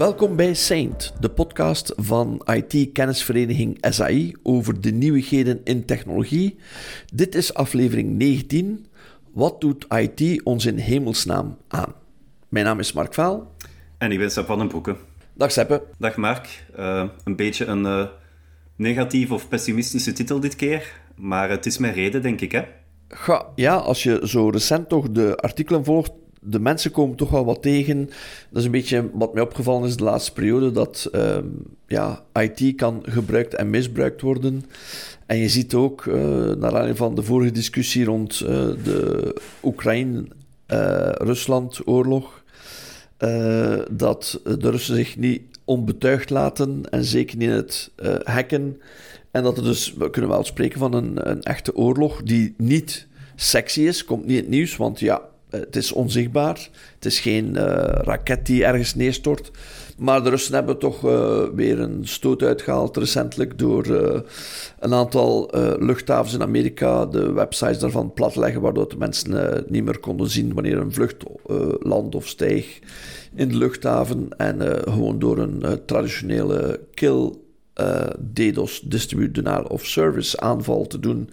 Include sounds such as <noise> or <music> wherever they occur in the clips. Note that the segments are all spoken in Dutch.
Welkom bij Saint, de podcast van IT-kennisvereniging SAI over de nieuwigheden in technologie. Dit is aflevering 19. Wat doet IT ons in hemelsnaam aan? Mijn naam is Mark Vaal. En ik ben Sepp van den Broeke. Dag Seppe. Dag Mark. Uh, een beetje een uh, negatief of pessimistische titel dit keer, maar het is mijn reden, denk ik, hè? Ja, ja, als je zo recent toch de artikelen volgt, de mensen komen toch wel wat tegen. Dat is een beetje wat mij opgevallen is de laatste periode, dat uh, ja, IT kan gebruikt en misbruikt worden. En je ziet ook, uh, naar aanleiding van de vorige discussie rond uh, de Oekraïne-Rusland-oorlog, dat de Russen zich niet onbetuigd laten en zeker niet het hacken. En dat er dus, we kunnen wel spreken van een, een echte oorlog die niet sexy is, komt niet in het nieuws, want ja, het is onzichtbaar. Het is geen uh, raket die ergens neerstort. Maar de Russen hebben toch uh, weer een stoot uitgehaald recentelijk door een aantal luchthavens in Amerika de websites daarvan platleggen, waardoor de mensen niet meer konden zien wanneer een vlucht land of stijg in de luchthaven. En gewoon door een traditionele kill uh, DDoS, Distribute Denial of Service aanval te doen.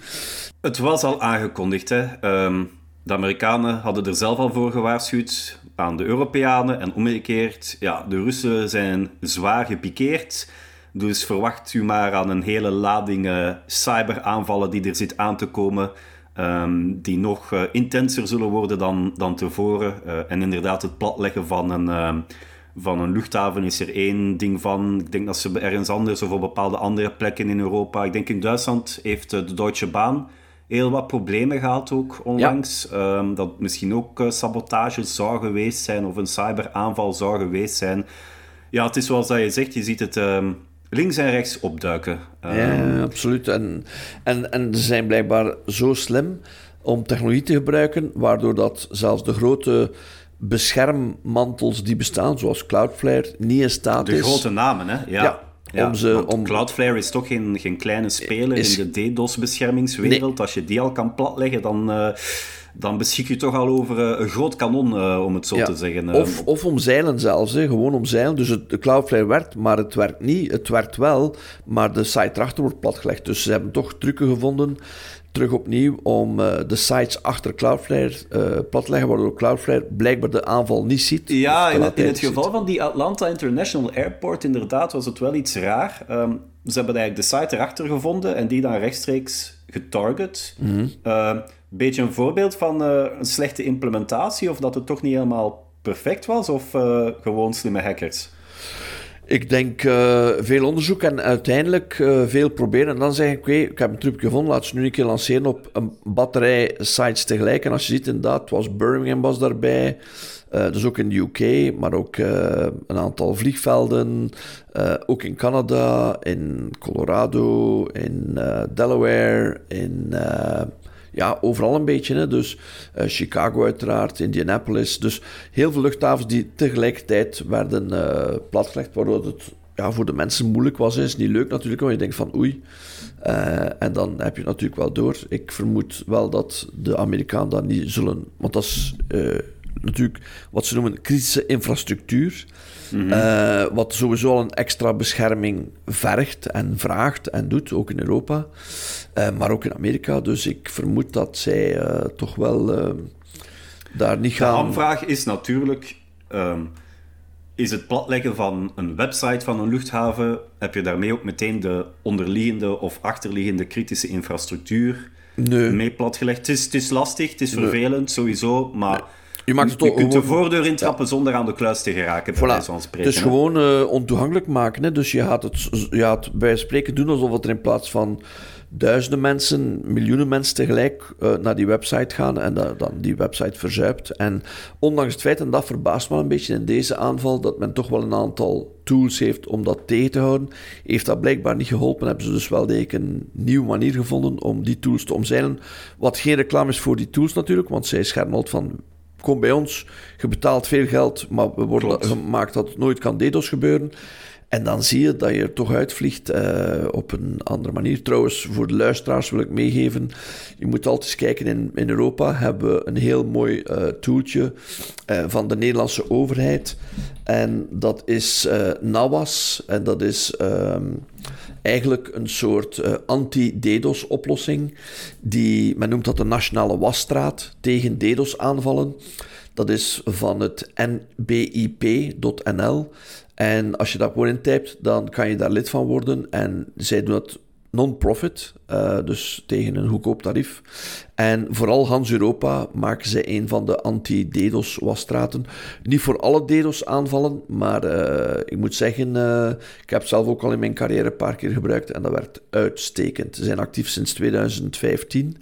Het was al aangekondigd, hè. Um, de Amerikanen hadden er zelf al voor gewaarschuwd aan de Europeanen en omgekeerd. Ja, de Russen zijn zwaar gepikeerd. Dus verwacht u maar aan een hele lading uh, cyberaanvallen die er zit aan te komen. Um, die nog uh, intenser zullen worden dan, dan tevoren. Uh, en inderdaad, het platleggen van een, uh, van een luchthaven is er één ding van. Ik denk dat ze ergens anders of op bepaalde andere plekken in Europa. Ik denk in Duitsland heeft de Deutsche Bahn heel wat problemen gehad ook onlangs. Ehm, dat misschien ook uh, sabotage zou geweest zijn of een cyberaanval zou geweest zijn. Ja, het is zoals dat je zegt, je ziet het um, links en rechts opduiken. Um, ja, absoluut. En, en, en ze zijn blijkbaar zo slim om technologie te gebruiken, waardoor dat zelfs de grote beschermmantels die bestaan, zoals Cloudflare, niet in staat is... De grote namen, hè? ja. ja ja, om ze, om... Cloudflare is toch geen, geen kleine speler in de DDoS-beschermingswereld. Als je die al kan platleggen, dan, uh, dan beschik je toch al over uh, een groot kanon, uh, om het zo ja. te zeggen. Of, of omzeilen zelfs, hè. gewoon omzeilen. Dus het, de Cloudflare werkt, maar het werkt niet. Het werkt wel, maar de site erachter wordt platgelegd. Dus ze hebben toch trucken gevonden terug opnieuw om uh, de sites achter Cloudflare uh, plat te leggen, waardoor Cloudflare blijkbaar de aanval niet ziet. Ja, in het, in het geval van die Atlanta International Airport inderdaad was het wel iets raar. Um, ze hebben eigenlijk de site erachter gevonden en die dan rechtstreeks getarget. Mhm. Uh, beetje een voorbeeld van een slechte implementatie of dat het toch niet helemaal perfect was of gewoon slimme hackers? Ik denk uh, veel onderzoek en uiteindelijk uh, veel proberen. En dan zeg ik, oké, ik heb een trucje gevonden, laat ze nu een keer lanceren op een batterij sites tegelijk. En als je ziet, inderdaad, was Birmingham was daarbij. Dus ook in de UK, maar ook een aantal vliegvelden. ook in Canada, in Colorado, in Delaware, in ja, overal een beetje. Hè. Dus uh, Chicago uiteraard, Indianapolis. Dus heel veel luchthavens die tegelijkertijd werden uh, platgelegd, waardoor het ja, voor de mensen moeilijk was. Is niet leuk natuurlijk, want je denkt van oei. Uh, en dan heb je natuurlijk wel door. Ik vermoed wel dat de Amerikanen dat niet zullen... Want dat is natuurlijk wat ze noemen kritische infrastructuur. Mhm. Uh, wat sowieso al een extra bescherming vergt en vraagt en doet, ook in Europa, uh, maar ook in Amerika. Dus ik vermoed dat zij uh, toch wel daar niet gaan. De aanvraag is natuurlijk: um, is het platleggen van een website van een luchthaven, heb je daarmee ook meteen de onderliggende of achterliggende kritische infrastructuur nee. mee platgelegd? Het is, het is lastig, het is vervelend nee. sowieso, maar. Nee. Je, maakt het je kunt gewoon... de voordeur intrappen ja. zonder aan de kluis te geraken, voilà. spreken. Is gewoon uh, ontoegankelijk maken. Hè? Dus je gaat het, je gaat bij spreken doen alsof het er in plaats van duizenden mensen, miljoenen mensen tegelijk uh, naar die website gaan en dan die website verzuipt. En ondanks het feit, en dat verbaast me een beetje in deze aanval, dat men toch wel een aantal tools heeft om dat tegen te houden, heeft dat blijkbaar niet geholpen. Hebben ze dus wel een nieuwe manier gevonden om die tools te omzeilen. Wat geen reclame is voor die tools natuurlijk, want zij schermen altijd van kom bij ons, je betaalt veel geld, maar we worden Klopt. gemaakt dat het nooit kan DDoS gebeuren. En dan zie je dat je er toch uitvliegt uh, op een andere manier. Trouwens, voor de luisteraars wil ik meegeven, je moet altijd kijken, in, in Europa hebben we een heel mooi uh, toeltje uh, van de Nederlandse overheid. En dat is NAWAS. En dat is um, eigenlijk een soort anti-DDoS-oplossing. Die, men noemt dat de Nationale Wasstraat tegen DDoS-aanvallen. Dat is van het nbip.nl. En als je dat gewoon intypt, dan kan je daar lid van worden. En zij doen dat non-profit, uh, dus tegen een goedkoop tarief. En vooral Hans Europa maken zij een van de anti-DDoS-wasstraten. Niet voor alle DDoS-aanvallen, maar uh, ik moet zeggen, uh, ik heb het zelf ook al in mijn carrière een paar keer gebruikt en dat werkt uitstekend. Ze zijn actief sinds 2015.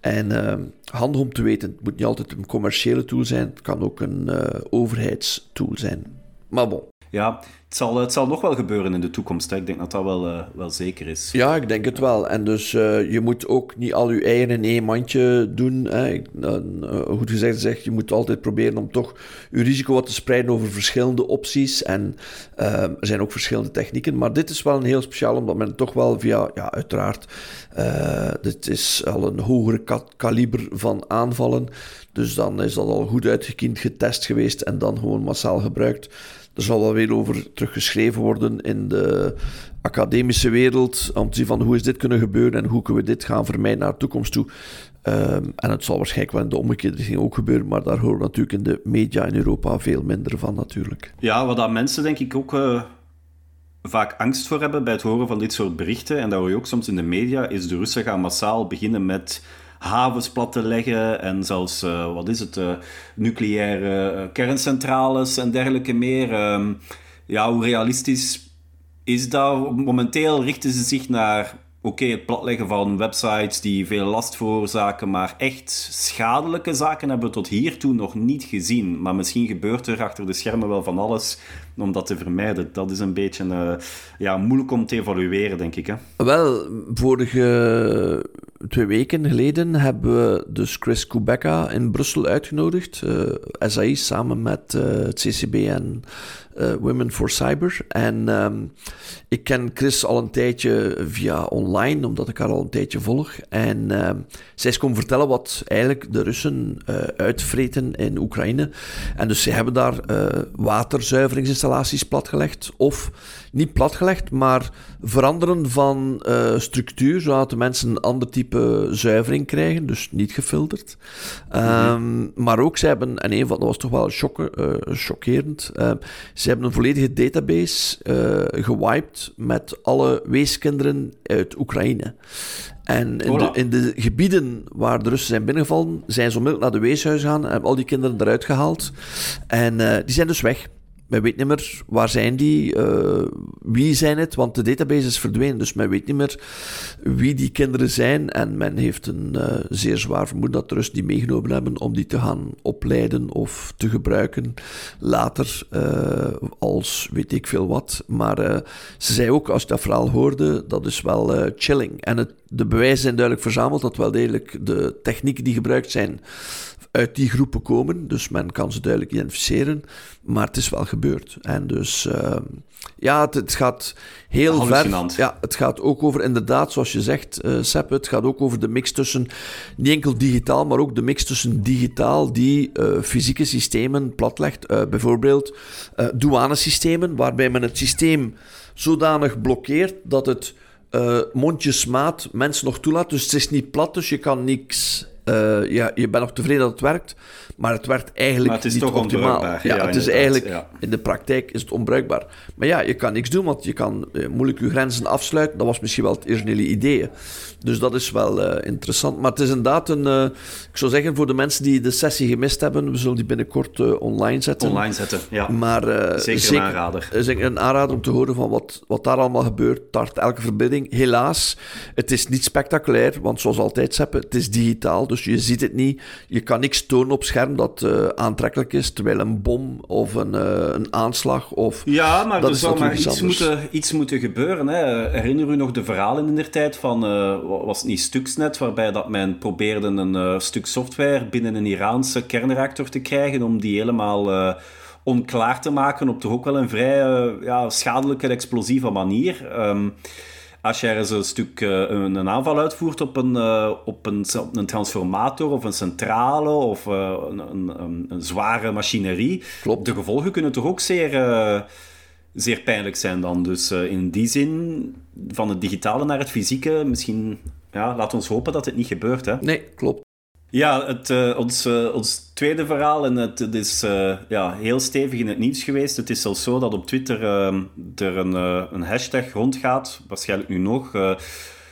En handig om te weten, het moet niet altijd een commerciële tool zijn, het kan ook een overheidstool zijn. Maar bon. Ja, het zal, het zal nog wel gebeuren in de toekomst. Ik denk dat dat wel, uh, wel zeker is. Ja, ik denk het wel. En dus uh, je moet ook niet al je eieren in één mandje doen. Hè. Uh, goed gezegd, zeg, je moet altijd proberen om toch je risico wat te spreiden over verschillende opties. En er zijn ook verschillende technieken. Maar dit is wel een heel speciaal, omdat men toch wel via, ja, uiteraard, dit is al een hogere kaliber van aanvallen. Dus dan is dat al goed uitgekiend, getest geweest en dan gewoon massaal gebruikt. Er zal wel weer over teruggeschreven worden in de academische wereld. Om te zien van hoe is dit kunnen gebeuren en hoe kunnen we dit gaan vermijden naar de toekomst toe. Um, en het zal waarschijnlijk wel in de omgekeerde richting ook gebeuren, maar daar horen natuurlijk in de media in Europa veel minder van natuurlijk. Ja, wat dat mensen denk ik ook uh, vaak angst voor hebben bij het horen van dit soort berichten, en dat hoor je ook soms in de media, is de Russen gaan massaal beginnen met havens plat te leggen en zelfs, uh, wat is het, uh, nucleaire uh, kerncentrales en dergelijke meer. Um, ja, hoe realistisch is dat? Momenteel richten ze zich naar oké, het platleggen van websites die veel last veroorzaken, maar echt schadelijke zaken hebben we tot hiertoe nog niet gezien. Maar misschien gebeurt er achter de schermen wel van alles om dat te vermijden. Dat is een beetje ja, moeilijk om te evalueren, denk ik. Hè? Wel, vorige twee weken geleden hebben we dus Chris Kubeka in Brussel uitgenodigd. Uh, eh, SAI samen met uh, het CCB en uh, Women for Cyber. En um, ik ken Chris al een tijdje via online, omdat ik haar al een tijdje volg. En uh, zij is komen vertellen wat eigenlijk de Russen uh, uitvreten in Oekraïne. En dus ze hebben daar waterzuiveringsinstallaties platgelegd. Of niet platgelegd, maar veranderen van structuur, zodat de mensen een ander type zuivering krijgen. Dus niet gefilterd. Um, maar ook, ze hebben, en een van dat was toch wel chockerend. Ze hebben een volledige database uh, gewiped met alle weeskinderen uit Oekraïne. En in de, in de, gebieden waar de Russen zijn binnengevallen, zijn ze onmiddellijk naar de weeshuis gegaan en hebben al die kinderen eruit gehaald. En uh, die zijn dus weg. Men weet niet meer waar zijn die, uh, wie zijn het, want de database is verdwenen. Dus men weet niet meer wie die kinderen zijn. En men heeft een uh, zeer zwaar vermoeden dat de Russen die meegenomen hebben om die te gaan opleiden of te gebruiken later uh, als weet ik veel wat. Maar ze zei ook, als je dat verhaal hoorde, dat is wel chilling. En het, de bewijzen zijn duidelijk verzameld dat wel degelijk de technieken die gebruikt zijn uit die groepen komen. Dus men kan ze duidelijk identificeren. Maar het is wel gebeurd. En dus uh, ja, het, het, gaat heel ver. Ja, het gaat ook over, inderdaad, zoals je zegt, uh, Sepp, het gaat ook over de mix tussen, niet enkel digitaal, maar ook de mix tussen digitaal die uh, fysieke systemen platlegt. Uh, bijvoorbeeld douanesystemen, waarbij men het systeem zodanig blokkeert dat het mondjesmaat mensen nog toelaat. Dus het is niet plat, dus je kan niks uh, ja, je bent nog tevreden dat het werkt, maar het werkt eigenlijk maar het is niet toch optimaal. Ja, ja, het is eigenlijk, ja. in de praktijk is het onbruikbaar. Maar ja, je kan niks doen, want je kan uh, moeilijk je grenzen afsluiten. Dat was misschien wel het originele idee. Dus dat is wel uh, interessant. Maar het is inderdaad een, ik zou zeggen, voor de mensen die de sessie gemist hebben, we zullen die binnenkort online zetten. Online zetten, ja. Maar, zeker, zeker, een aanrader. Zeker een aanrader om te horen van wat, wat daar allemaal gebeurt. Tart elke verbinding. Helaas, het is niet spectaculair, want zoals altijd zeppen, het is digitaal dus je ziet het niet. Je kan niks tonen op scherm dat uh, aantrekkelijk is, terwijl een bom of een, uh, een aanslag of... Ja, maar er zou maar iets moeten, iets moeten gebeuren. Hè. Herinner u nog de verhalen in der tijd van, uh, was het niet Stuxnet, waarbij dat men probeerde een stuk software binnen een Iraanse kernreactor te krijgen om die helemaal onklaar te maken op toch ook wel een vrij ja, schadelijke, explosieve manier. Ehm, als je ergens een stuk een, een, aanval uitvoert op een, op een, een, transformator of een centrale of een, een, een, zware machinerie, Klopt. de gevolgen kunnen toch ook zeer zeer pijnlijk zijn dan. Dus in die zin, van het digitale naar het fysieke, misschien, ja, laat ons hopen dat het niet gebeurt. Hè? Nee, klopt. Ja, het, uh, ons, uh, ons tweede verhaal, en het, het is ja, heel stevig in het nieuws geweest. Het is zelfs zo dat op Twitter er een, een hashtag rondgaat, waarschijnlijk nu nog.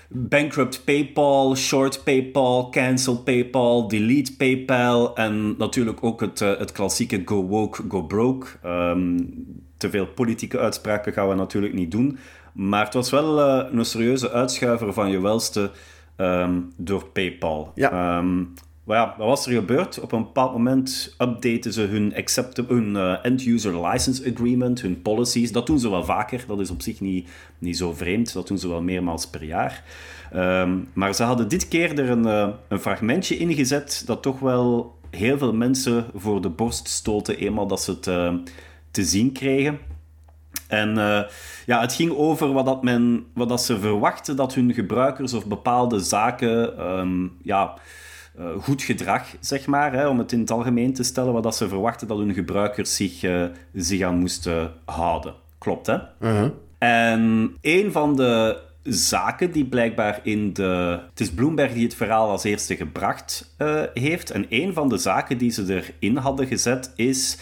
Bankrupt PayPal, short PayPal, cancel PayPal, delete PayPal en natuurlijk ook het, het klassieke go woke, go broke. Um, te veel politieke uitspraken gaan we natuurlijk niet doen. Maar het was wel een serieuze uitschuiver van je welste um, door PayPal. Ja. Um, ja, wat was er gebeurd? Op een bepaald moment updaten ze hun, hun uh, end-user license agreement, hun policies. Dat doen ze wel vaker. Dat is op zich niet, niet zo vreemd. Dat doen ze wel meermaals per jaar. Um, maar ze hadden dit keer er een, uh, een fragmentje ingezet dat toch wel heel veel mensen voor de borst stoten, eenmaal dat ze het te zien kregen. En ja, het ging over wat, dat men, wat dat ze verwachten dat hun gebruikers of bepaalde zaken um, ja, uh, goed gedrag, zeg maar, hè, om het in het algemeen te stellen, wat dat ze verwachten dat hun gebruikers zich, uh, zich aan moesten houden. Klopt, hè? -huh. En een van de zaken die blijkbaar in de... Het is Bloomberg die het verhaal als eerste gebracht heeft. En een van de zaken die ze erin hadden gezet is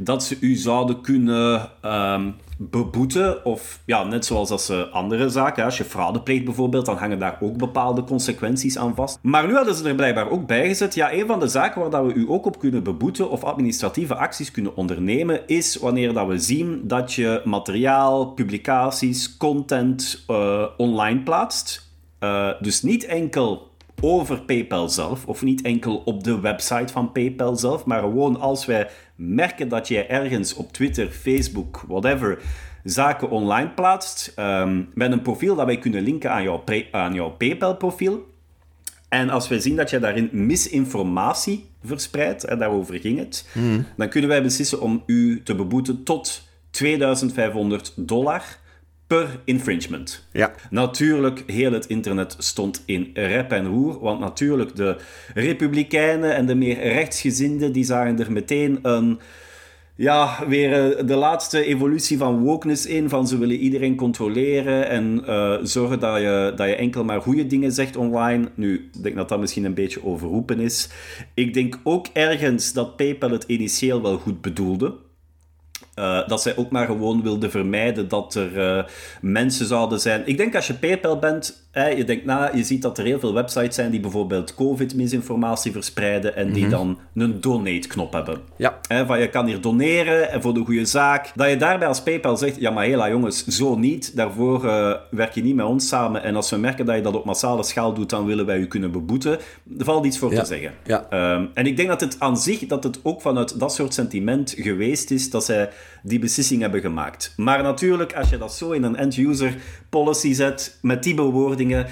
dat ze u zouden kunnen um, beboeten. Of ja, net zoals als ze andere zaken. Als je fraude pleegt bijvoorbeeld, dan hangen daar ook bepaalde consequenties aan vast. Maar nu hadden ze er blijkbaar ook bij gezet. Ja, een van de zaken waar dat we u ook op kunnen beboeten of administratieve acties kunnen ondernemen, is wanneer dat we zien dat je materiaal, publicaties, content uh, online plaatst. Uh, dus niet enkel over PayPal zelf, of niet enkel op de website van PayPal zelf, maar gewoon als wij merken dat jij ergens op Twitter, Facebook, whatever, zaken online plaatst, um, met een profiel dat wij kunnen linken aan jouw, aan jouw PayPal-profiel. En als wij zien dat jij daarin misinformatie verspreidt, en daarover ging het, mm. dan kunnen wij beslissen om u te beboeten tot 2500 dollar per infringement. Ja. Natuurlijk, heel het internet stond in rep en roer, want natuurlijk de republikeinen en de meer rechtsgezinden, die zagen er meteen een... Ja, weer de laatste evolutie van wokeness in, van ze willen iedereen controleren en uh, zorgen dat je, dat je enkel maar goede dingen zegt online. Nu, ik denk dat dat misschien een beetje overroepen is. Ik denk ook ergens dat PayPal het initieel wel goed bedoelde. Uh, dat zij ook maar gewoon wilde vermijden dat er uh, mensen zouden zijn. Ik denk als je PayPal bent, hè, je denkt na, je ziet dat er heel veel websites zijn die bijvoorbeeld COVID-misinformatie verspreiden en die mm -hmm. dan een donate-knop hebben. Ja. Hè, van je kan hier doneren en voor de goede zaak. Dat je daarbij als PayPal zegt, ja maar hela jongens, zo niet. Daarvoor uh, werk je niet met ons samen. En als we merken dat je dat op massale schaal doet, dan willen wij u kunnen beboeten. Er valt iets voor ja. te zeggen. Ja. Um, en ik denk dat het aan zich, dat het ook vanuit dat soort sentiment geweest is, dat zij die beslissing hebben gemaakt. Maar natuurlijk, als je dat zo in een end-user policy zet, met die bewoordingen,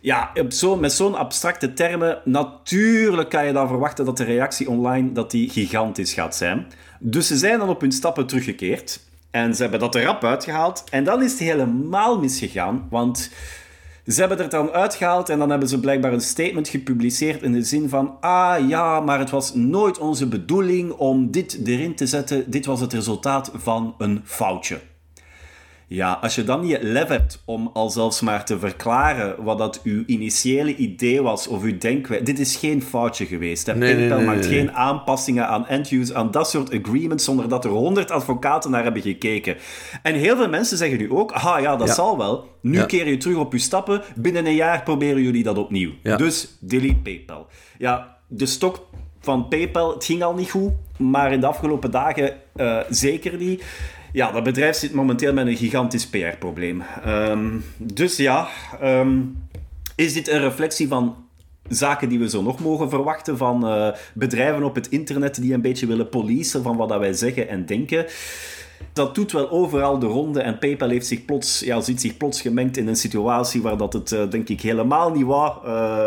ja, zo, met zo'n abstracte termen, natuurlijk kan je dan verwachten dat de reactie online dat die gigantisch gaat zijn. Dus ze zijn dan op hun stappen teruggekeerd. En ze hebben dat er rap uitgehaald. En dan is het helemaal misgegaan, want... Ze hebben er dan uitgehaald en dan hebben ze blijkbaar een statement gepubliceerd in de zin van ah ja, maar het was nooit onze bedoeling om dit erin te zetten. Dit was het resultaat van een foutje. Ja, als je dan niet lef hebt om al zelfs maar te verklaren wat dat uw initiële idee was of uw denkwijze. Dit is geen foutje geweest. Hè? Nee, PayPal nee, nee, maakt geen aanpassingen aan end-use, aan dat soort agreements, zonder dat er honderd advocaten naar hebben gekeken. En heel veel mensen zeggen nu ook, ah ja, dat Ja. zal wel. Nu Ja. keer je terug op je stappen. Binnen een jaar proberen jullie dat opnieuw. Ja. Dus delete PayPal. Ja, de stok van PayPal, het ging al niet goed, maar in de afgelopen dagen eh, zeker niet. Ja, dat bedrijf zit momenteel met een gigantisch PR-probleem. Ehm, dus ja, ehm, is dit een reflectie van zaken die we zo nog mogen verwachten van eh, bedrijven op het internet die een beetje willen policen van wat dat wij zeggen en denken? Dat doet wel overal de ronde en PayPal heeft zich plots, ja, ziet zich plots gemengd in een situatie waar dat het, eh, denk ik, helemaal niet. Eh,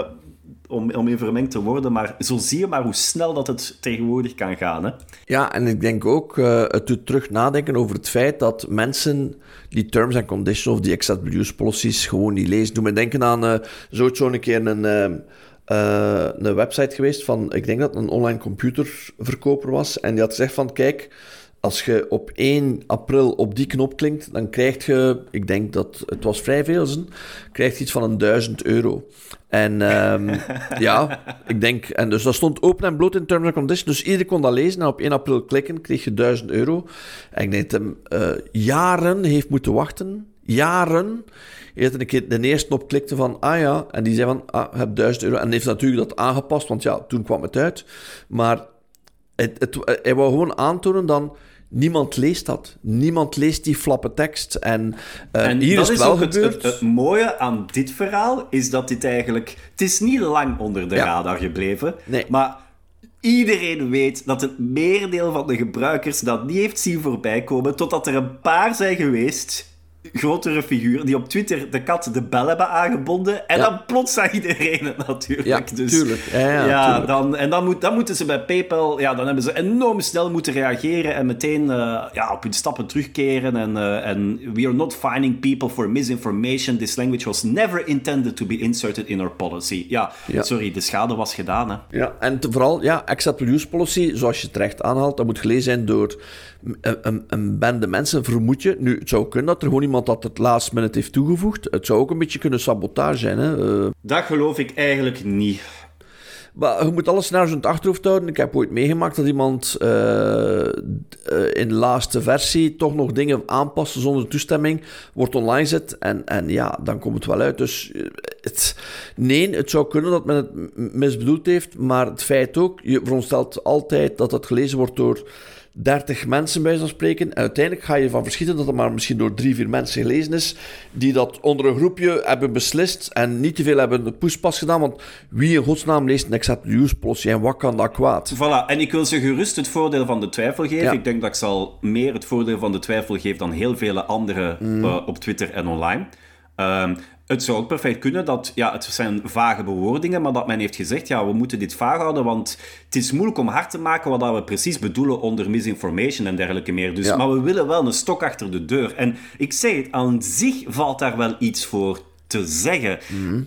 om, om in vermengd te worden. Maar zo zie je maar hoe snel dat het tegenwoordig kan gaan. Hè? Ja, en ik denk ook, uh, het doet terug nadenken over het feit dat mensen die terms and conditions of die accept use policies gewoon niet lezen. Doe me denken aan, uh, zo zo'n keer een... Uh, een website geweest van, ik denk dat het een online computerverkoper was. En die had gezegd van, kijk, als je op 1 april op die knop klinkt, dan krijg je, ik denk dat het was vrij veel zin, krijg je iets van een 1000 euro. En um, <laughs> ja, ik denk, en dus dat stond open en bloot in terms and conditions, dus iedereen kon dat lezen en op 1 april klikken, kreeg je 1000 euro. En ik denk dat hij uh, jaren heeft moeten wachten, jaren, heeft een keer de eerste knop klikte van, ah ja, en die zei van, ah, je hebt 1000 euro. En heeft natuurlijk dat aangepast, want ja, toen kwam het uit. Maar het, het, hij wou gewoon aantonen dan Niemand leest dat. Niemand leest die flappe tekst. En, uh, en hier is het wel gebeurd. Het, het, mooie aan dit verhaal is dat dit eigenlijk... Het is niet lang onder de radar gebleven. Nee. Maar iedereen weet dat het merendeel van de gebruikers dat niet heeft zien voorbij komen, totdat er een paar zijn geweest grotere figuur die op Twitter de kat de bel hebben aangebonden. En dan plots zag iedereen het natuurlijk. Ja, dus, tuurlijk. Ja, ja, Dan, en dan, moet, dan moeten ze bij PayPal... Ja, dan hebben ze enorm snel moeten reageren en meteen uh, ja, op hun stappen terugkeren. En, uh, en we are not finding people for misinformation. This language was never intended to be inserted in our policy. Ja, sorry, de schade was gedaan. Hè. Ja, en te, vooral, ja, acceptable use policy, zoals je terecht aanhaalt, dat moet gelezen zijn door een, een, een bende mensen, vermoed je. Nu, het zou kunnen dat er gewoon iemand dat het last minute heeft toegevoegd. Het zou ook een beetje kunnen sabotage zijn. Hè? Uh... Dat geloof ik eigenlijk niet. Maar je moet alles naar zo'n achterhoofd houden. Ik heb ooit meegemaakt dat iemand uh, uh, in de laatste versie toch nog dingen aanpassen zonder toestemming, wordt online zet en, en ja, dan komt het wel uit. Dus het, nee, het zou kunnen dat men het misbedoeld heeft, maar het feit ook, je veronderstelt altijd dat het gelezen wordt door 30 mensen bij zo'n spreken. En uiteindelijk ga je van verschieten dat het maar misschien door drie, vier mensen gelezen is, die dat onder een groepje hebben beslist en niet te veel hebben de poespas gedaan. Want wie in godsnaam leest een accept use policy en wat kan dat kwaad? Voilà, en ik wil ze gerust het voordeel van de twijfel geven. Ik denk dat ik zal meer het voordeel van de twijfel geven dan heel vele anderen mm. uh, op Twitter en online. Um, het zou ook perfect kunnen dat, ja, het zijn vage bewoordingen, maar dat men heeft gezegd, ja, we moeten dit vaag houden, want het is moeilijk om hard te maken wat we precies bedoelen onder misinformation en dergelijke meer. Dus, Maar we willen wel een stok achter de deur. En ik zeg het, aan zich valt daar wel iets voor te zeggen. Mhm.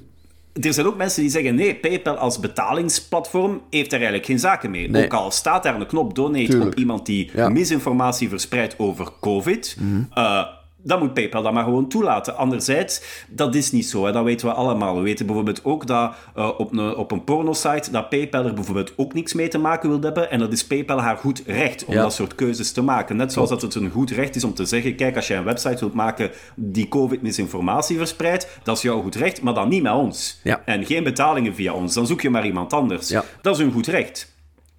Er zijn ook mensen die zeggen, nee, PayPal als betalingsplatform heeft er eigenlijk geen zaken mee. Ook al staat daar een knop donate op iemand die misinformatie verspreidt over COVID... Mm dan moet PayPal dat maar gewoon toelaten. Anderzijds, dat is niet zo. Hè. Dat weten we allemaal. We weten bijvoorbeeld ook dat uh, op een, op een pornosite dat PayPal er bijvoorbeeld ook niks mee te maken wil hebben. En dat is PayPal haar goed recht om dat soort keuzes te maken. Net zoals dat het een goed recht is om te zeggen: kijk, als jij een website wilt maken die COVID-misinformatie verspreidt, dat is jouw goed recht, maar dan niet met ons. Ja. En geen betalingen via ons. Dan zoek je maar iemand anders. Dat is een goed recht.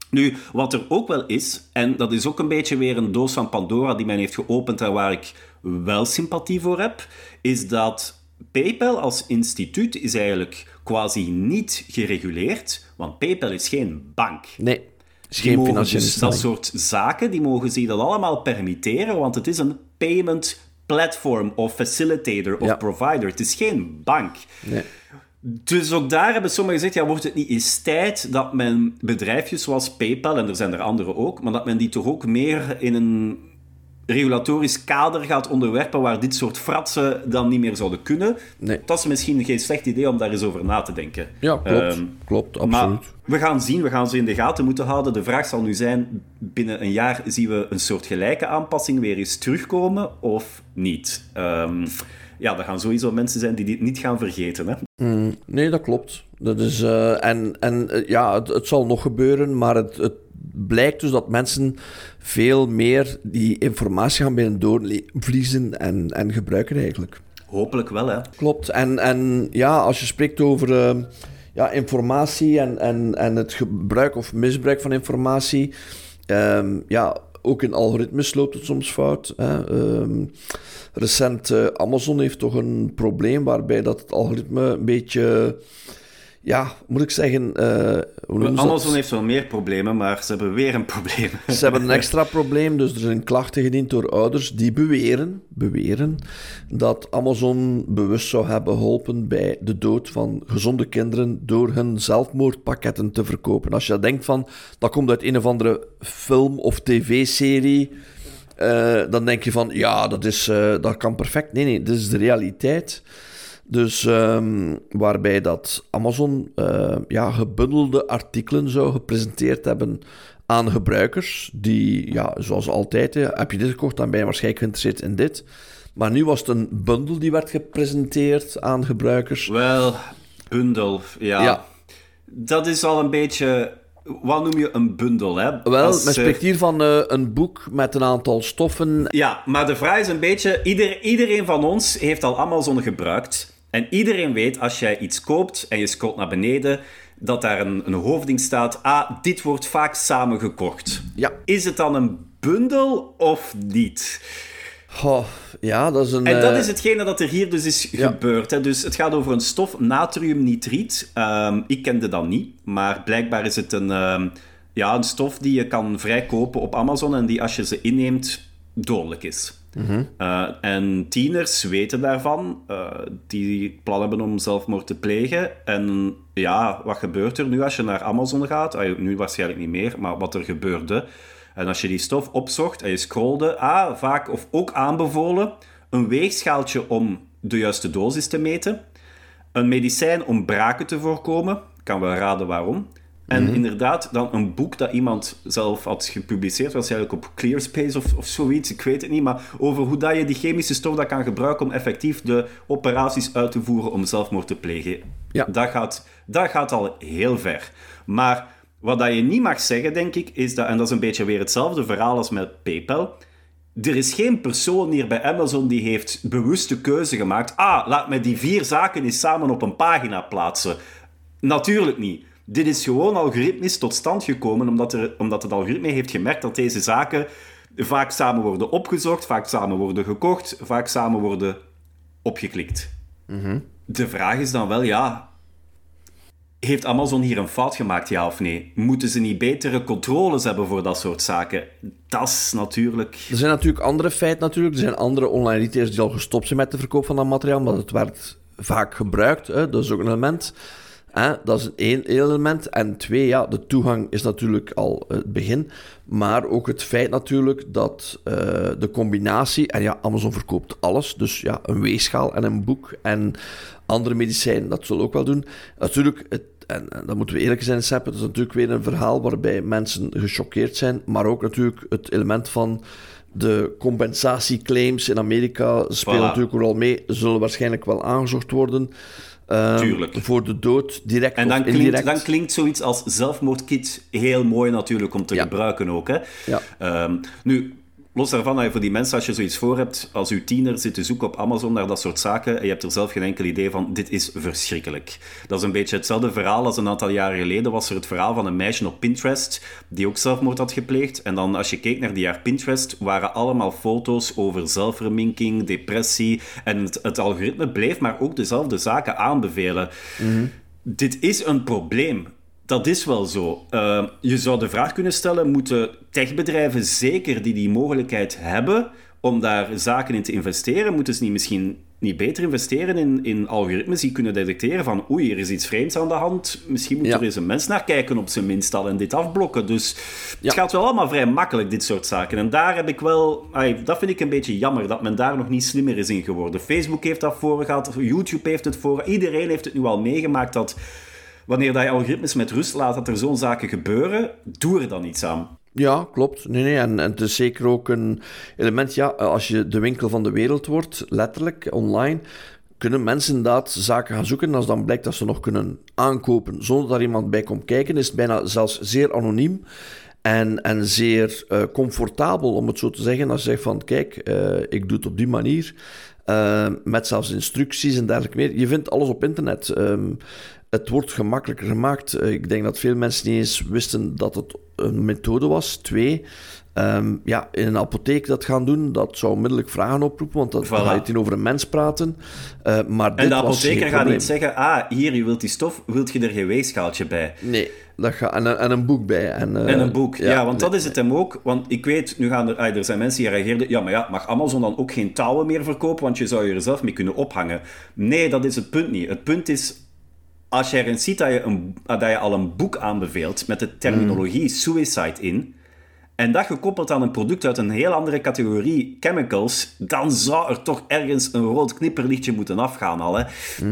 Nu, wat er ook wel is, en dat is ook een beetje weer een doos van Pandora die men heeft geopend en waar ik wel sympathie voor heb, is dat PayPal als instituut is eigenlijk quasi niet gereguleerd, want PayPal is geen bank. Nee, is geen financiële dus Dat soort zaken, die mogen zich dat allemaal permitteren, want het is een payment platform of facilitator of provider. Het is geen bank. Nee. Dus ook daar hebben sommigen gezegd, ja, wordt het niet eens tijd dat men bedrijfjes zoals PayPal, en er zijn er andere ook, maar dat men die toch ook meer in een regulatorisch kader gaat onderwerpen waar dit soort fratsen dan niet meer zouden kunnen. Nee. Dat is misschien geen slecht idee om daar eens over na te denken. Ja, klopt. Um, klopt, absoluut. Maar we gaan zien, we gaan ze in de gaten moeten houden. De vraag zal nu zijn, binnen een jaar zien we een soort gelijke aanpassing weer eens terugkomen of niet? Um, ja, er gaan sowieso mensen zijn die dit niet gaan vergeten. Hè? Mm, nee, dat klopt. Dat is, uh, en en uh, ja, het, het, zal nog gebeuren, maar het, het blijkt dus dat mensen veel meer die informatie gaan binnen doorvliezen en, en gebruiken eigenlijk. Hopelijk wel, hè? Klopt. En, en ja, als je spreekt over uh, ja, informatie en, en, en het gebruik of misbruik van informatie, um, ja, ook in algoritmes loopt het soms fout. Hè. Um, recent uh, Amazon heeft toch een probleem waarbij dat het algoritme een beetje ja, moet ik zeggen... Uh, Amazon heeft wel meer problemen, maar ze hebben weer een probleem. <laughs> Ze hebben een extra probleem, dus er zijn klachten gediend door ouders die beweren, beweren dat Amazon bewust zou hebben geholpen bij de dood van gezonde kinderen door hun zelfmoordpakketten te verkopen. Als je denkt van, dat komt uit een of andere film of tv-serie... Uh, dan denk je van, ja, dat, is, uh, dat kan perfect. Nee, nee, dit is de realiteit. Dus um, waarbij dat Amazon uh, ja, gebundelde artikelen zou gepresenteerd hebben aan gebruikers. Die, ja, zoals altijd, heb je dit gekocht, dan ben je waarschijnlijk geïnteresseerd in dit. Maar nu was het een bundel die werd gepresenteerd aan gebruikers. Wel, bundel, ja. ja. Dat is al een beetje wat noem je een bundel? Hè? Wel, Als, met spreekt hier van uh, een boek met een aantal stoffen. Ja, maar de vraag is een beetje: ieder, iedereen van ons heeft al Amazon gebruikt. En iedereen weet, als jij iets koopt en je scrolt naar beneden, dat daar een, een hoofding staat. Ah, dit wordt vaak samengekocht. Ja. Is het dan een bundel of niet? Oh, ja, dat is een... En dat eh, is hetgene dat er hier dus is gebeurd. Hè. Dus het gaat over een stof, natriumnitriet. Um, ik kende dat niet, maar blijkbaar is het een, ehm, ja, een stof die je kan vrijkopen op Amazon en die als je ze inneemt dodelijk is. Mhm. Eh, en tieners weten daarvan, uh, die plan hebben om zelfmoord te plegen. En ja, wat gebeurt er nu als je naar Amazon gaat? Ah, nu waarschijnlijk niet meer, maar wat er gebeurde. En als je die stof opzocht en je scrolde, ah, vaak of ook aanbevolen, een weegschaaltje om de juiste dosis te meten, een medicijn om braken te voorkomen, kan wel raden waarom, en mhm. inderdaad, dan een boek dat iemand zelf had gepubliceerd, waarschijnlijk op Clearspace of, of zoiets, ik weet het niet, maar over hoe dat je die chemische stof dat kan gebruiken om effectief de operaties uit te voeren om zelfmoord te plegen. Ja. Dat, gaat, dat gaat al heel ver. Maar wat dat je niet mag zeggen, denk ik, is dat, en dat is een beetje weer hetzelfde verhaal als met PayPal, er is geen persoon hier bij Amazon die heeft bewuste keuze gemaakt. Ah, laat me die vier zaken eens samen op een pagina plaatsen. Natuurlijk niet. Dit is gewoon algoritmisch tot stand gekomen omdat, er, omdat het algoritme heeft gemerkt dat deze zaken vaak samen worden opgezocht, vaak samen worden gekocht, vaak samen worden opgeklikt. Mhm. De vraag is dan wel, ja, heeft Amazon hier een fout gemaakt, ja of nee? Moeten ze niet betere controles hebben voor dat soort zaken? Dat is natuurlijk... Er zijn natuurlijk andere feiten natuurlijk. Er zijn andere online retailers die al gestopt zijn met de verkoop van dat materiaal, maar het werd vaak gebruikt. Hè? Dat is ook een element. Dat is één element. En twee, ja, de toegang is natuurlijk al het begin. Maar ook het feit natuurlijk dat uh, de combinatie... En ja, Amazon verkoopt alles. Dus ja, een weegschaal en een boek en andere medicijnen, dat zullen ook wel doen. Natuurlijk, het, en, en dan moeten we eerlijk zijn, Sepp, het is natuurlijk weer een verhaal waarbij mensen gechoqueerd zijn. Maar ook natuurlijk het element van de compensatieclaims in Amerika spelen natuurlijk ook al mee. Zullen waarschijnlijk wel aangezocht worden. Um, voor de dood, direct en dan of indirect. Klinkt, dan klinkt zoiets als zelfmoordkit heel mooi natuurlijk om te gebruiken ook. Hè? Ja. Um, nu, los daarvan, voor die mensen, als je zoiets voor hebt, als uw tiener zit te zoeken op Amazon naar dat soort zaken en je hebt er zelf geen enkel idee van, dit is verschrikkelijk. Dat is een beetje hetzelfde verhaal als een aantal jaren geleden was er het verhaal van een meisje op Pinterest die ook zelfmoord had gepleegd. En dan, als je keek naar die jaar Pinterest, waren allemaal foto's over zelfverminking, depressie en het, het algoritme bleef maar ook dezelfde zaken aanbevelen. Mhm. Dit is een probleem dat is wel zo. Uh, je zou de vraag kunnen stellen: moeten techbedrijven zeker die die mogelijkheid hebben om daar zaken in te investeren, moeten ze niet misschien niet beter investeren in, in algoritmes die kunnen detecteren van oei, er is iets vreemds aan de hand. Misschien moet er eens een mens naar kijken op zijn minst al en dit afblokken. Dus het gaat wel allemaal vrij makkelijk, dit soort zaken. En daar heb ik wel... dat vind ik een beetje jammer, dat men daar nog niet slimmer is in geworden. Facebook heeft dat voor gehad, YouTube heeft het voor... Iedereen heeft het nu al meegemaakt dat wanneer dat je algoritmes met rust laat dat er zo'n zaken gebeuren, doe er dan iets aan. Ja, klopt. Nee, nee. En, en het is zeker ook een element, ja, als je de winkel van de wereld wordt, letterlijk, online, kunnen mensen inderdaad zaken gaan zoeken. En als dan blijkt dat ze nog kunnen aankopen zonder dat iemand bij komt kijken, is het bijna zelfs zeer anoniem. En, en zeer uh, comfortabel, om het zo te zeggen. Als je zegt van, kijk, uh, ik doe het op die manier. Uh, met zelfs instructies en dergelijke meer. Je vindt alles op internet. Um, het wordt gemakkelijker gemaakt. Eh, ik denk dat veel mensen niet eens wisten dat het een methode was. Twee, ehm, ja, in een apotheek dat gaan doen, dat zou onmiddellijk vragen oproepen, want dat Voilà. gaat je over een mens praten. Eh, maar En dit de apotheker gaat niet zeggen, ah, hier, je wilt die stof, wilt je er geen weegschaaltje bij? Nee, dat gaat, en, een- en een boek bij. En, eh, En een boek, ja, want nee. dat is het hem ook. Want ik weet, nu gaan er, ah, er zijn mensen die reageerden, ja, maar ja, mag Amazon dan ook geen touwen meer verkopen, want je zou je er zelf mee kunnen ophangen. Nee, dat is het punt niet. Het punt is, als je erin ziet dat je, een, dat je al een boek aanbeveelt met de terminologie suicide in, en dat gekoppeld aan een product uit een heel andere categorie chemicals, dan zou er toch ergens een rood knipperlichtje moeten afgaan al. Hè?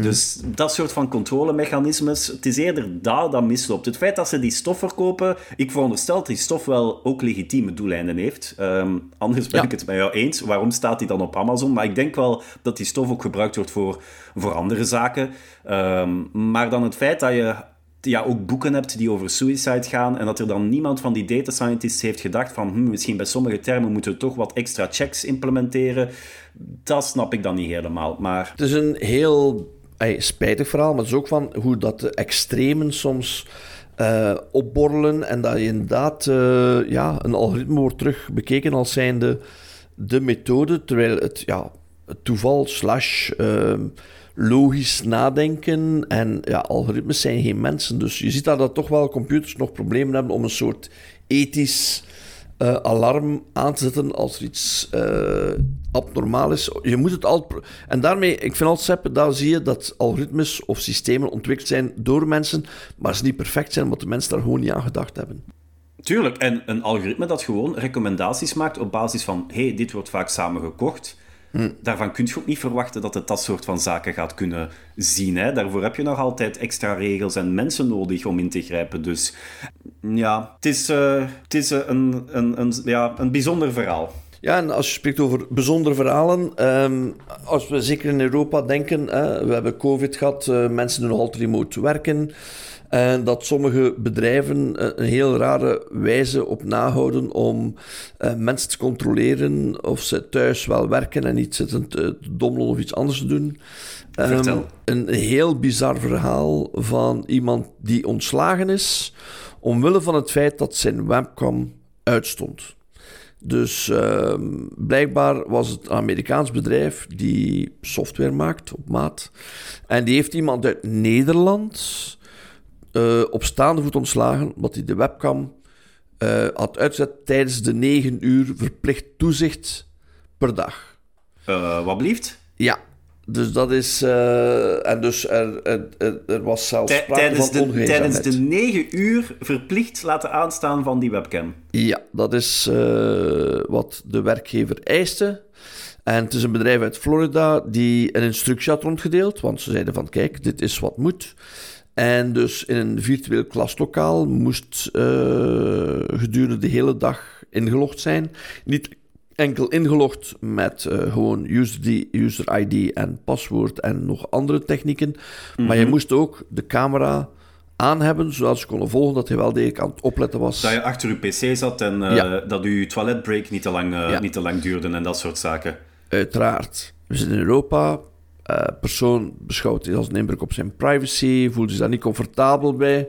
Dus dat soort van controlemechanismes, het is eerder dat dat misloopt. Het feit dat ze die stof verkopen, ik veronderstel dat die stof wel ook legitieme doeleinden heeft. Ehm, anders ben Ja. ik het met jou eens. Waarom staat die dan op Amazon? Maar ik denk wel dat die stof ook gebruikt wordt voor, voor andere zaken. Ehm, maar dan het feit dat je ja, ook boeken hebt die over suicide gaan en dat er dan niemand van die data scientists heeft gedacht van hm, misschien bij sommige termen moeten we toch wat extra checks implementeren. Dat snap ik dan niet helemaal. Maar Het is een heel spijtig verhaal, maar het is ook van hoe dat de extremen soms eh, opborrelen en dat je inderdaad eh, ja, een algoritme wordt terug bekeken als zijnde de methode, terwijl het, ja, toeval slash ehm, logisch nadenken en ja, algoritmes zijn geen mensen. Dus je ziet daar dat toch wel computers nog problemen hebben om een soort ethisch eh, alarm aan te zetten als er iets eh, abnormaal is. Je moet het altijd... En daarmee, ik vind altijd daar zie je dat algoritmes of systemen ontwikkeld zijn door mensen, maar ze niet perfect zijn, omdat de mensen daar gewoon niet aan gedacht hebben. tuurlijk, en een algoritme dat gewoon recommendaties maakt op basis van hey, dit wordt vaak samengekocht. Daarvan kun je ook niet verwachten dat het dat soort van zaken gaat kunnen zien. Hè? Daarvoor heb je nog altijd extra regels en mensen nodig om in te grijpen. Dus ja, het is, eh, het is eh, een, een, een, ja, een bijzonder verhaal. Ja, en als je spreekt over bijzondere verhalen, ehm, als we zeker in Europa denken, hè, we hebben COVID gehad, eh, mensen doen nog altijd remote werken, en dat sommige bedrijven eh, een heel rare wijze op nahouden om eh, mensen te controleren of ze thuis wel werken en niet zitten te dommelen of iets anders te doen. Vertel. een heel bizar verhaal van iemand die ontslagen is omwille van het feit dat zijn webcam uitstond. Dus ehm, blijkbaar was het een Amerikaans bedrijf die software maakt op maat. En die heeft iemand uit Nederland eh, op staande voet ontslagen, omdat hij de webcam eh, had uitgezet tijdens de 9 uur verplicht toezicht per dag. Eh, wat blieft? Ja, dus dat is. eh, en dus er, er, was zelfs tijdens, van de, tijdens de negen uur verplicht laten aanstaan van die webcam. Ja, dat is eh, wat de werkgever eiste. En het is een bedrijf uit Florida die een instructie had rondgedeeld, want ze zeiden van kijk, dit is wat moet. En dus in een virtueel klaslokaal moest eh, gedurende de hele dag ingelogd zijn. Niet enkel ingelogd met eh, gewoon user, user ID en paswoord en nog andere technieken, maar je moest ook de camera aan hebben, zodat ze konden volgen dat hij wel degelijk aan het opletten was. Dat je achter je pc zat en eh, Ja. dat je toiletbreak niet te, lang, eh, Ja. niet te lang duurde en dat soort zaken. Uiteraard. We zitten in Europa. eh persoon beschouwt dit als een inbreuk op zijn privacy, voelt zich daar niet comfortabel bij.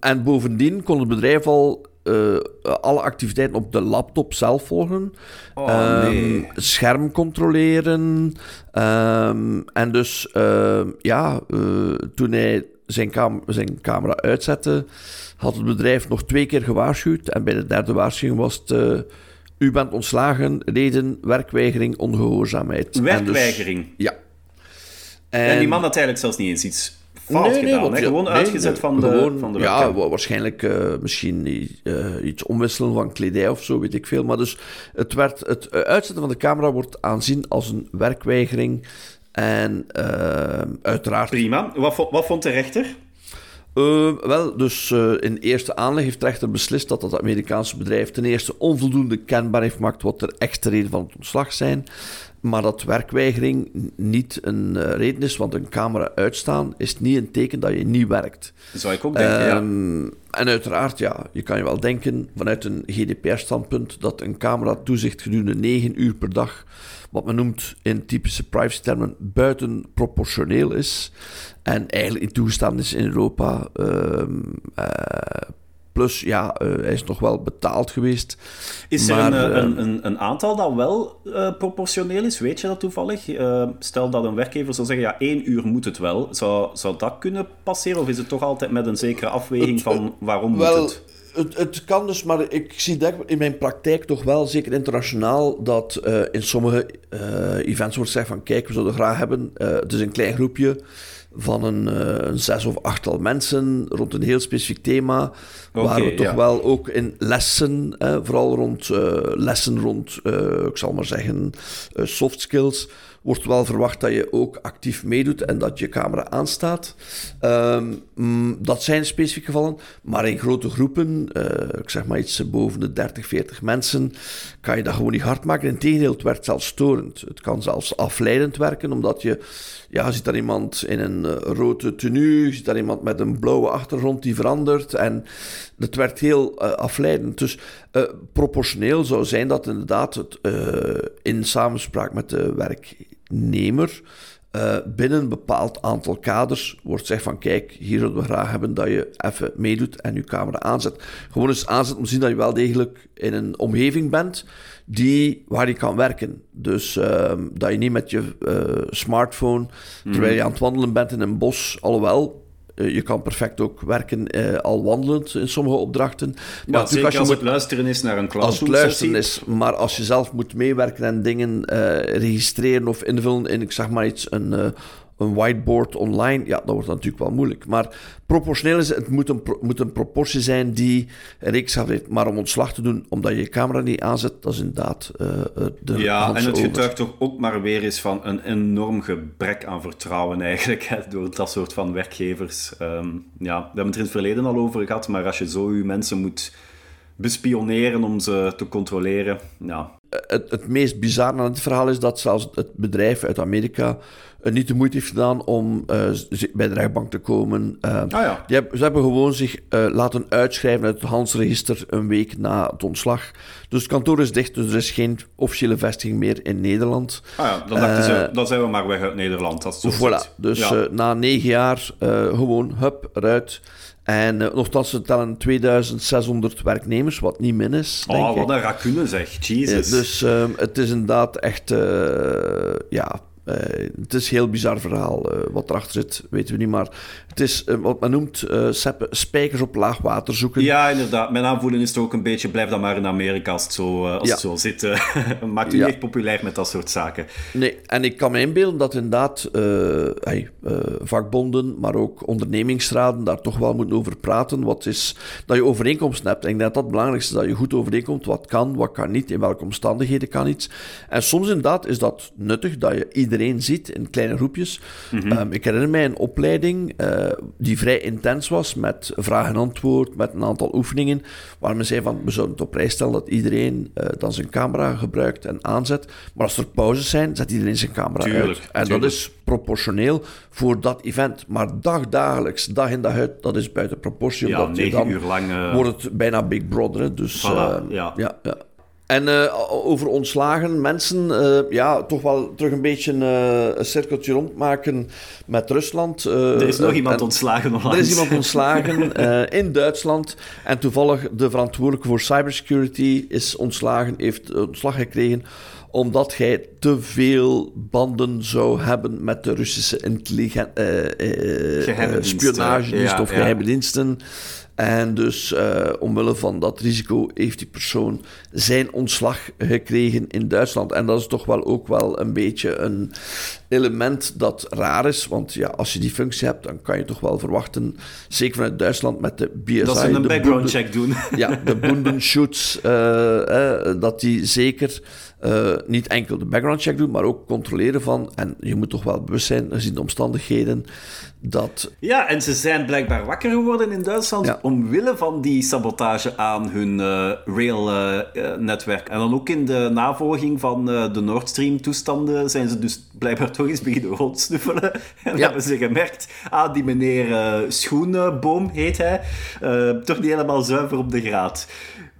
En bovendien kon het bedrijf al eh, alle activiteiten op de laptop zelf volgen. Oh, Ehm, nee. Scherm controleren. ehm, en dus, ehm, ja, eh, toen hij zijn, cam- zijn camera uitzette, had het bedrijf nog twee keer gewaarschuwd. En bij de derde waarschuwing was het... eh, u bent ontslagen, reden, werkweigering, ongehoorzaamheid. En dus- Werkweigering. ja. En, die man had eigenlijk zelfs niet eens iets fout gedaan. ja, Gewoon nee, uitgezet nee, van, de, gewoon, van de Ja, waarschijnlijk eh, misschien eh, iets omwisselen van kledij of zo, weet ik veel. Maar dus het, werd, het eh, uitzetten van de camera wordt aanzien als een werkweigering. En uiteraard Prima. Wat, wat vond de rechter? Uh, wel, dus uh, in eerste aanleg heeft de rechter beslist dat dat Amerikaanse bedrijf ten eerste onvoldoende kenbaar heeft gemaakt wat de echte reden van het ontslag zijn. Maar dat werkweigering niet een uh, reden is, want een camera uitstaan is niet een teken dat je niet werkt. Dat zou ik ook denken, ja. Ehm, en uiteraard, ja, je kan je wel denken vanuit een GDPR-standpunt dat een camera toezicht gedurende 9 uur per dag, wat men noemt in typische privacy-termen, buitenproportioneel is. En eigenlijk in toegestaan is in Europa. Uh, Plus, ja, uh, hij is nog wel betaald geweest. Is er een, uh, een, een, een, aantal dat wel uh, proportioneel is? Weet je dat toevallig? stel dat een werkgever zou zeggen, ja, één uur moet het wel. Zou, zou dat kunnen passeren? Of is het toch altijd met een zekere afweging van waarom wel, moet het? Het, het, kan dus, maar ik zie dat in mijn praktijk toch wel, zeker internationaal, dat in sommige events wordt gezegd van kijk, we zouden graag hebben, het is een klein groepje van een, een zes of achttal mensen rond een heel specifiek thema waar we toch wel ook in lessen, vooral rond uh, lessen rond, uh, ik zal maar zeggen, soft skills, wordt wel verwacht dat je ook actief meedoet en dat je camera aanstaat. Um, dat zijn specifieke gevallen, maar in grote groepen, ik zeg maar iets boven de 30, 40 mensen, kan je dat gewoon niet hard maken. Integendeel, het werkt zelfs storend. Het kan zelfs afleidend werken, omdat je, ja, ziet daar iemand in een rode tenue, ziet daar iemand met een blauwe achtergrond die verandert en het werd heel uh, afleidend. Dus proportioneel zou zijn dat inderdaad het, in samenspraak met de werknemer binnen een bepaald aantal kaders wordt gezegd van kijk, hier zullen we graag hebben dat je even meedoet en je camera aanzet. Gewoon eens aanzet om te zien dat je wel degelijk in een omgeving bent die, waar je kan werken. Dus ehm, dat je niet met je smartphone, terwijl je aan het wandelen bent in een bos, alhoewel je kan perfect ook werken uh, al wandelend in sommige opdrachten. Maar zeker als, je als moet, het luisteren is naar een klas. Als het luisteren is, maar als je zelf moet meewerken en dingen uh, registreren of invullen in, ik zeg maar iets, een een whiteboard online, ja, dat wordt natuurlijk wel moeilijk. Maar proportioneel is het, moet een, moet een proportie zijn die reeks heeft. Maar om ontslag te doen, omdat je je camera niet aanzet, dat is inderdaad uh, de Ja, en het getuigt toch ook maar weer eens van een enorm gebrek aan vertrouwen eigenlijk, hè, door dat soort van werkgevers. Um, ja, we hebben het er in het verleden al over gehad, maar als je zo je mensen moet bespioneren om ze te controleren, ja. Het, het meest bizarre aan het verhaal is dat zelfs het bedrijf uit Amerika uh, niet de moeite heeft gedaan om uh, bij de rechtbank te komen. Uh, ah, ja. die hebben, ze hebben gewoon zich laten uitschrijven uit het Hansregister een week na het ontslag. Dus het kantoor is dicht, dus er is geen officiële vestiging meer in Nederland. Ah ja, dan dachten ze, dan zijn we maar weg uit Nederland. Dat zo voilà, dus ja. na negen jaar gewoon, hup, eruit. En uh, nogthans, ze tellen 2600 werknemers, wat niet min is. Oh, wat een racune zeg, Jesus. dus uh, het is inderdaad echt, uh, ja, uh, het is een heel bizar verhaal. Uh, wat erachter zit, weten we niet. Maar het is uh, wat men noemt spijkers op laag water zoeken. Ja, inderdaad. Mijn aanvoelen is toch ook een beetje... Blijf dan maar in Amerika als het zo, als ja. het zo zit. <laughs> Maakt u ja. niet echt populair met dat soort zaken. Nee, en ik kan me inbeelden dat inderdaad hey, vakbonden, maar ook ondernemingsraden daar toch wel moeten over praten. Wat is dat je overeenkomsten hebt. En ik denk dat dat het belangrijkste is, dat je goed overeenkomt. Wat kan, wat kan niet, in welke omstandigheden kan iets. En soms inderdaad is dat nuttig, dat je iedereen iedereen ziet in kleine groepjes. Mm -hmm. um, ik herinner mij een opleiding uh, die vrij intens was met vraag en antwoord, met een aantal oefeningen, waar men zei van we zouden het op prijs stellen dat iedereen uh, dan zijn camera gebruikt en aanzet. Maar als er pauzes zijn, zet iedereen zijn camera tuurlijk, uit. En tuurlijk. dat is proportioneel voor dat event. Maar dagdagelijks, dag in dag uit, dat is buiten proportie. Ja, negen dan uur lang... Uh... Wordt het bijna Big Brother. Dus, voilà, ja. ja, ja. En uh, over ontslagen mensen, uh, ja, toch wel terug een beetje uh, een cirkeltje rondmaken met Rusland. er is nog iemand ontslagen onlangs. Er is iemand ontslagen in Duitsland. En toevallig de verantwoordelijke voor cybersecurity is ontslagen, heeft ontslag gekregen omdat hij te veel banden zou hebben met de Russische spionagedienst ja, of ja. geheime diensten. En dus uh, omwille van dat risico heeft die persoon zijn ontslag gekregen in Duitsland. En dat is toch wel ook wel een beetje een element dat raar is. Want ja, als je die functie hebt, dan kan je toch wel verwachten, zeker vanuit Duitsland met de BSI... Dat ze een background check doen. <laughs> Ja, de Bundenschutz, uh, uh, dat die zeker uh, niet enkel de background check doen, maar ook controleren van, en je moet toch wel bewust zijn, gezien de omstandigheden, dat... Ja, en ze zijn blijkbaar wakker geworden in Duitsland omwille van die sabotage aan hun uh, rail-netwerk. en dan ook in de navolging van de Nord Stream-toestanden zijn ze dus blijkbaar toch eens beginnen rondsnuffelen. <laughs> En hebben ze gemerkt, ah, die meneer Schoenboom heet hij, toch niet helemaal zuiver op de graad.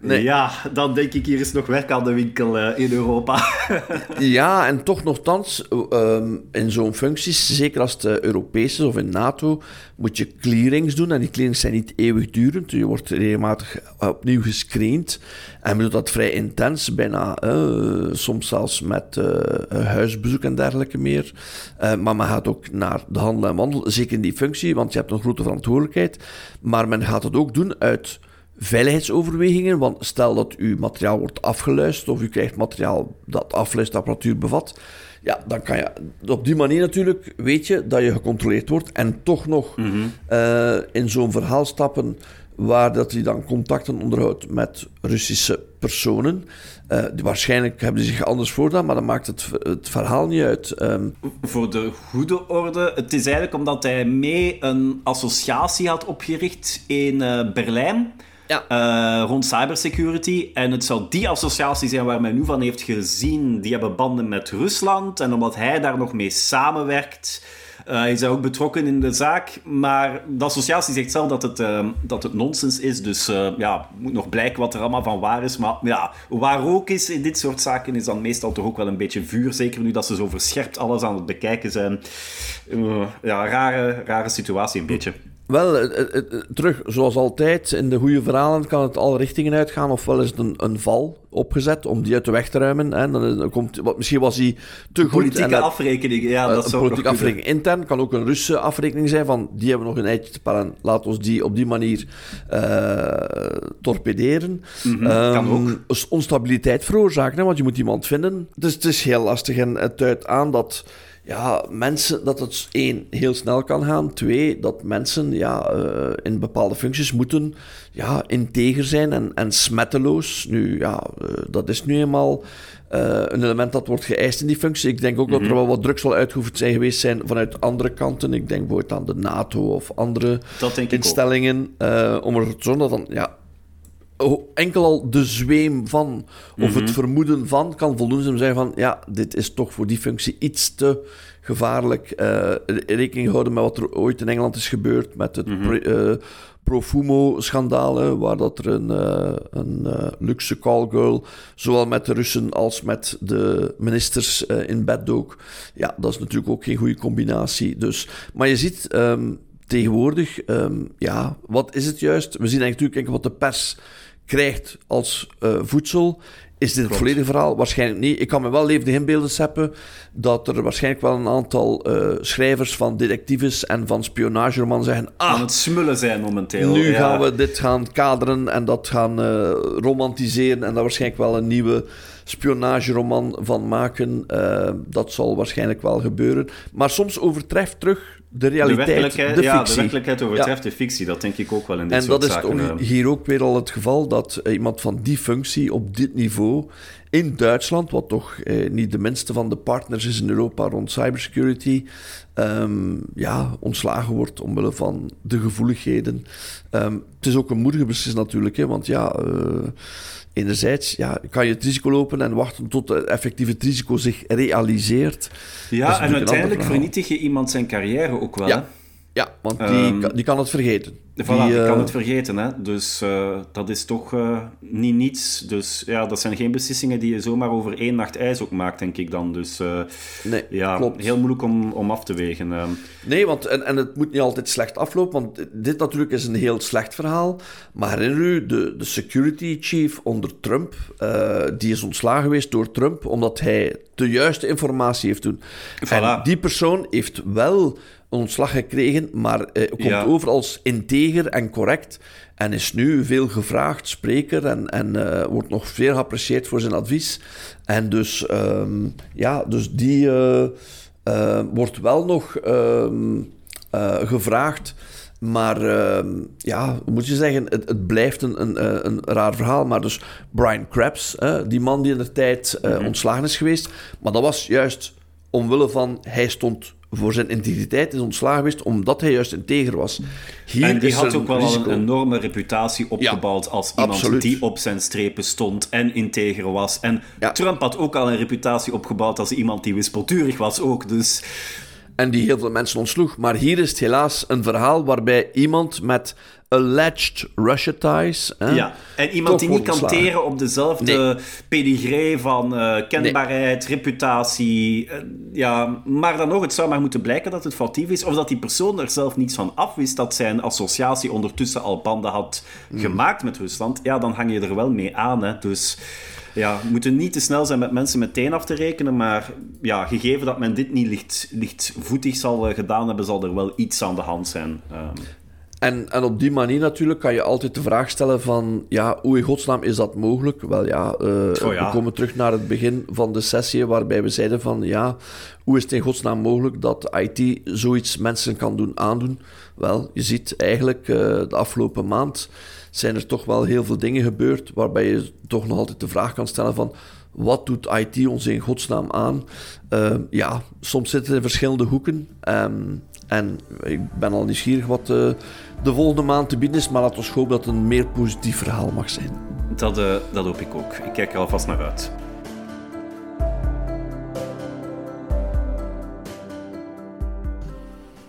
Nee. Ja, dan denk ik, hier is nog werk aan de winkel uh, in Europa. <laughs> ja, en toch nogthans, um, in zo'n functies, zeker als het Europees is of in NATO, moet je clearings doen. En die clearings zijn niet eeuwigdurend. Je wordt regelmatig opnieuw gescreend. En doet dat vrij intens, bijna uh, soms zelfs met uh, huisbezoek en dergelijke meer. Maar men gaat ook naar de handel en wandel, zeker in die functie, want je hebt een grote verantwoordelijkheid. Maar men gaat het ook doen uit veiligheidsoverwegingen. Want stel dat uw materiaal wordt afgeluisterd of u krijgt materiaal dat afluisterapparatuur bevat. Ja, dan kan je op die manier natuurlijk weet je dat je gecontroleerd wordt en toch nog mhm. eh, in zo'n verhaal stappen waar dat hij dan contacten onderhoudt met Russische personen. Uh, waarschijnlijk hebben ze zich anders voorgedaan, maar dat maakt het, het verhaal niet uit. Ehm, Voor de goede orde, het is eigenlijk omdat hij mee een associatie had opgericht in uh, Berlijn ja. Uh, rond cybersecurity. En het zou die associatie zijn waar men nu van heeft gezien. Die hebben banden met Rusland. En omdat hij daar nog mee samenwerkt, uh, is hij ook betrokken in de zaak. Maar de associatie zegt zelf dat het, uh, dat het nonsens is. Dus ja, moet nog blijken wat er allemaal van waar is. Maar ja, waar ook is in dit soort zaken, is dan meestal toch ook wel een beetje vuur. Zeker nu dat ze zo verscherpt alles aan het bekijken zijn. ja, rare, rare situatie een beetje. Wel, terug, zoals altijd, in de goede verhalen kan het alle richtingen uitgaan. Ofwel is het een, een val opgezet om die uit de weg te ruimen. Hè. Dan, komt, wat, misschien was hij te goed. Politieke afrekening, ja, dat zou Politieke afrekening intern kan ook een Russe afrekening zijn van die hebben nog een eitje te paren. Laat ons die op die manier uh, torpederen. Mm kan ook. Onstabiliteit veroorzaken, hè, want je moet iemand vinden. Dus het is heel lastig en het duidt aan dat ja, mensen, dat het één, heel snel kan gaan. Twee, dat mensen ja, uh, in bepaalde functies moeten ja, integer zijn en, en smetteloos. Nu, ja, uh, dat is nu eenmaal uh, een element dat wordt geëist in die functie. Ik denk ook dat er mhm. wel wat druk zal uitgeoefend zijn geweest zijn vanuit andere kanten. Ik denk bijvoorbeeld aan de NATO of andere instellingen. om er te zorgen dat dan ja, enkel al de zweem van, of het mhm. vermoeden van, kan voldoende zeggen van, ja, dit is toch voor die functie iets te gevaarlijk. Uh, rekening houden met wat er ooit in Engeland is gebeurd, met het mm Profumo-schandaal, waar dat er een, uh, een luxe callgirl, zowel met de Russen als met de ministers in bed ook. Ja, dat is natuurlijk ook geen goede combinatie. Dus, maar je ziet... Um, tegenwoordig, um, ja, wat is het juist? We zien eigenlijk natuurlijk wat de pers krijgt als uh, voedsel. Is dit het volledige verhaal? Waarschijnlijk niet. Ik kan me wel levendig inbeelden zeppen dat er waarschijnlijk wel een aantal uh, schrijvers van detectives en van spionageromans zeggen... Ah, Aan het smullen zijn momenteel. Nu gaan we dit gaan kaderen en dat gaan uh, romantiseren en daar waarschijnlijk wel een nieuwe spionageroman van maken. Dat zal waarschijnlijk wel gebeuren. Maar soms overtreft terug de realiteit, de, werkelijkheid, de ja, de werkelijkheid overtreft de fictie. Dat denk ik ook wel in dit en soort zaken. En dat is hier ook weer al het geval dat iemand van die functie op dit niveau in Duitsland, wat toch eh, niet de minste van de partners is in Europa rond cybersecurity, um, ja, ontslagen wordt omwille van de gevoeligheden. Um, het is ook een moedige beslissing natuurlijk, hè, want ja... Uh, enerzijds ja, kan je het risico lopen en wachten tot het effectieve risico zich realiseert. Ja, en uiteindelijk vernietig je iemand zijn carrière ook wel. Ja, ja want die, um, die kan het vergeten. Voilà, die, kan het vergeten. Hè? Dus uh, dat is toch uh, niet niets. Dus ja, dat zijn geen beslissingen die je zomaar over één nacht ijs ook maakt, denk ik dan. Dus nee, ja, klopt. heel moeilijk om, om af te wegen. Nee, want, en, en het moet niet altijd slecht aflopen, want dit natuurlijk is een heel slecht verhaal. Maar herinner u, de, de security chief onder Trump, die is ontslagen geweest door Trump, omdat hij de juiste informatie heeft doen. Voilà. En die persoon heeft wel ontslag gekregen, maar eh, komt ja. over als integer en correct. En is nu veel gevraagd spreker en, en uh, wordt nog veel geapprecieerd voor zijn advies. En dus, um, ja, dus die uh, wordt wel nog um, gevraagd. Maar uh, ja, moet je zeggen, het, het blijft een, een, eh, een, raar verhaal. Maar dus Brian Krabs, die man die in de tijd uh, ontslagen is geweest. Maar dat was juist omwille van, hij stond voor zijn integriteit is ontslagen geweest omdat hij juist integer was. Hier en die had ook wel een enorme reputatie opgebouwd als iemand die op zijn strepen stond en integer was. En Trump had ook al een reputatie opgebouwd als iemand die wispelturig was ook. Dus en die heel veel mensen ontsloeg. Maar hier is het helaas een verhaal waarbij iemand met alleged Russia ties. Hè, ja, en iemand die niet kan teren op dezelfde nee. pedigree van uh, kenbaarheid, reputatie. Uh, ja, maar dan nog, het zou maar moeten blijken dat het foutief is. Of dat die persoon er zelf niets van afwist dat zijn associatie ondertussen al banden had mm. gemaakt met Rusland. Ja, dan hang je er wel mee aan. Hè. Dus ja, we moeten niet te snel zijn met mensen meteen af te rekenen, maar ja, gegeven dat men dit niet licht, lichtvoetig zal uh, gedaan hebben, zal er wel iets aan de hand zijn. Um. En, en op die manier natuurlijk kan je altijd de vraag stellen van, ja, hoe in godsnaam is dat mogelijk? Wel ja, uh, oh, ja. we komen terug naar het begin van de sessie waarbij we zeiden van, ja, hoe is het in godsnaam mogelijk dat IT zoiets mensen kan doen aandoen? Wel, je ziet eigenlijk uh, de afgelopen maand zijn er toch wel heel veel dingen gebeurd waarbij je toch nog altijd de vraag kan stellen van wat doet IT ons in godsnaam aan? Uh, ja, soms zitten het in verschillende hoeken. Um, en ik ben al nieuwsgierig wat uh, de volgende maand te bieden is, maar laten we hopen dat het een meer positief verhaal mag zijn. Dat, uh, dat hoop ik ook. Ik kijk er alvast naar uit.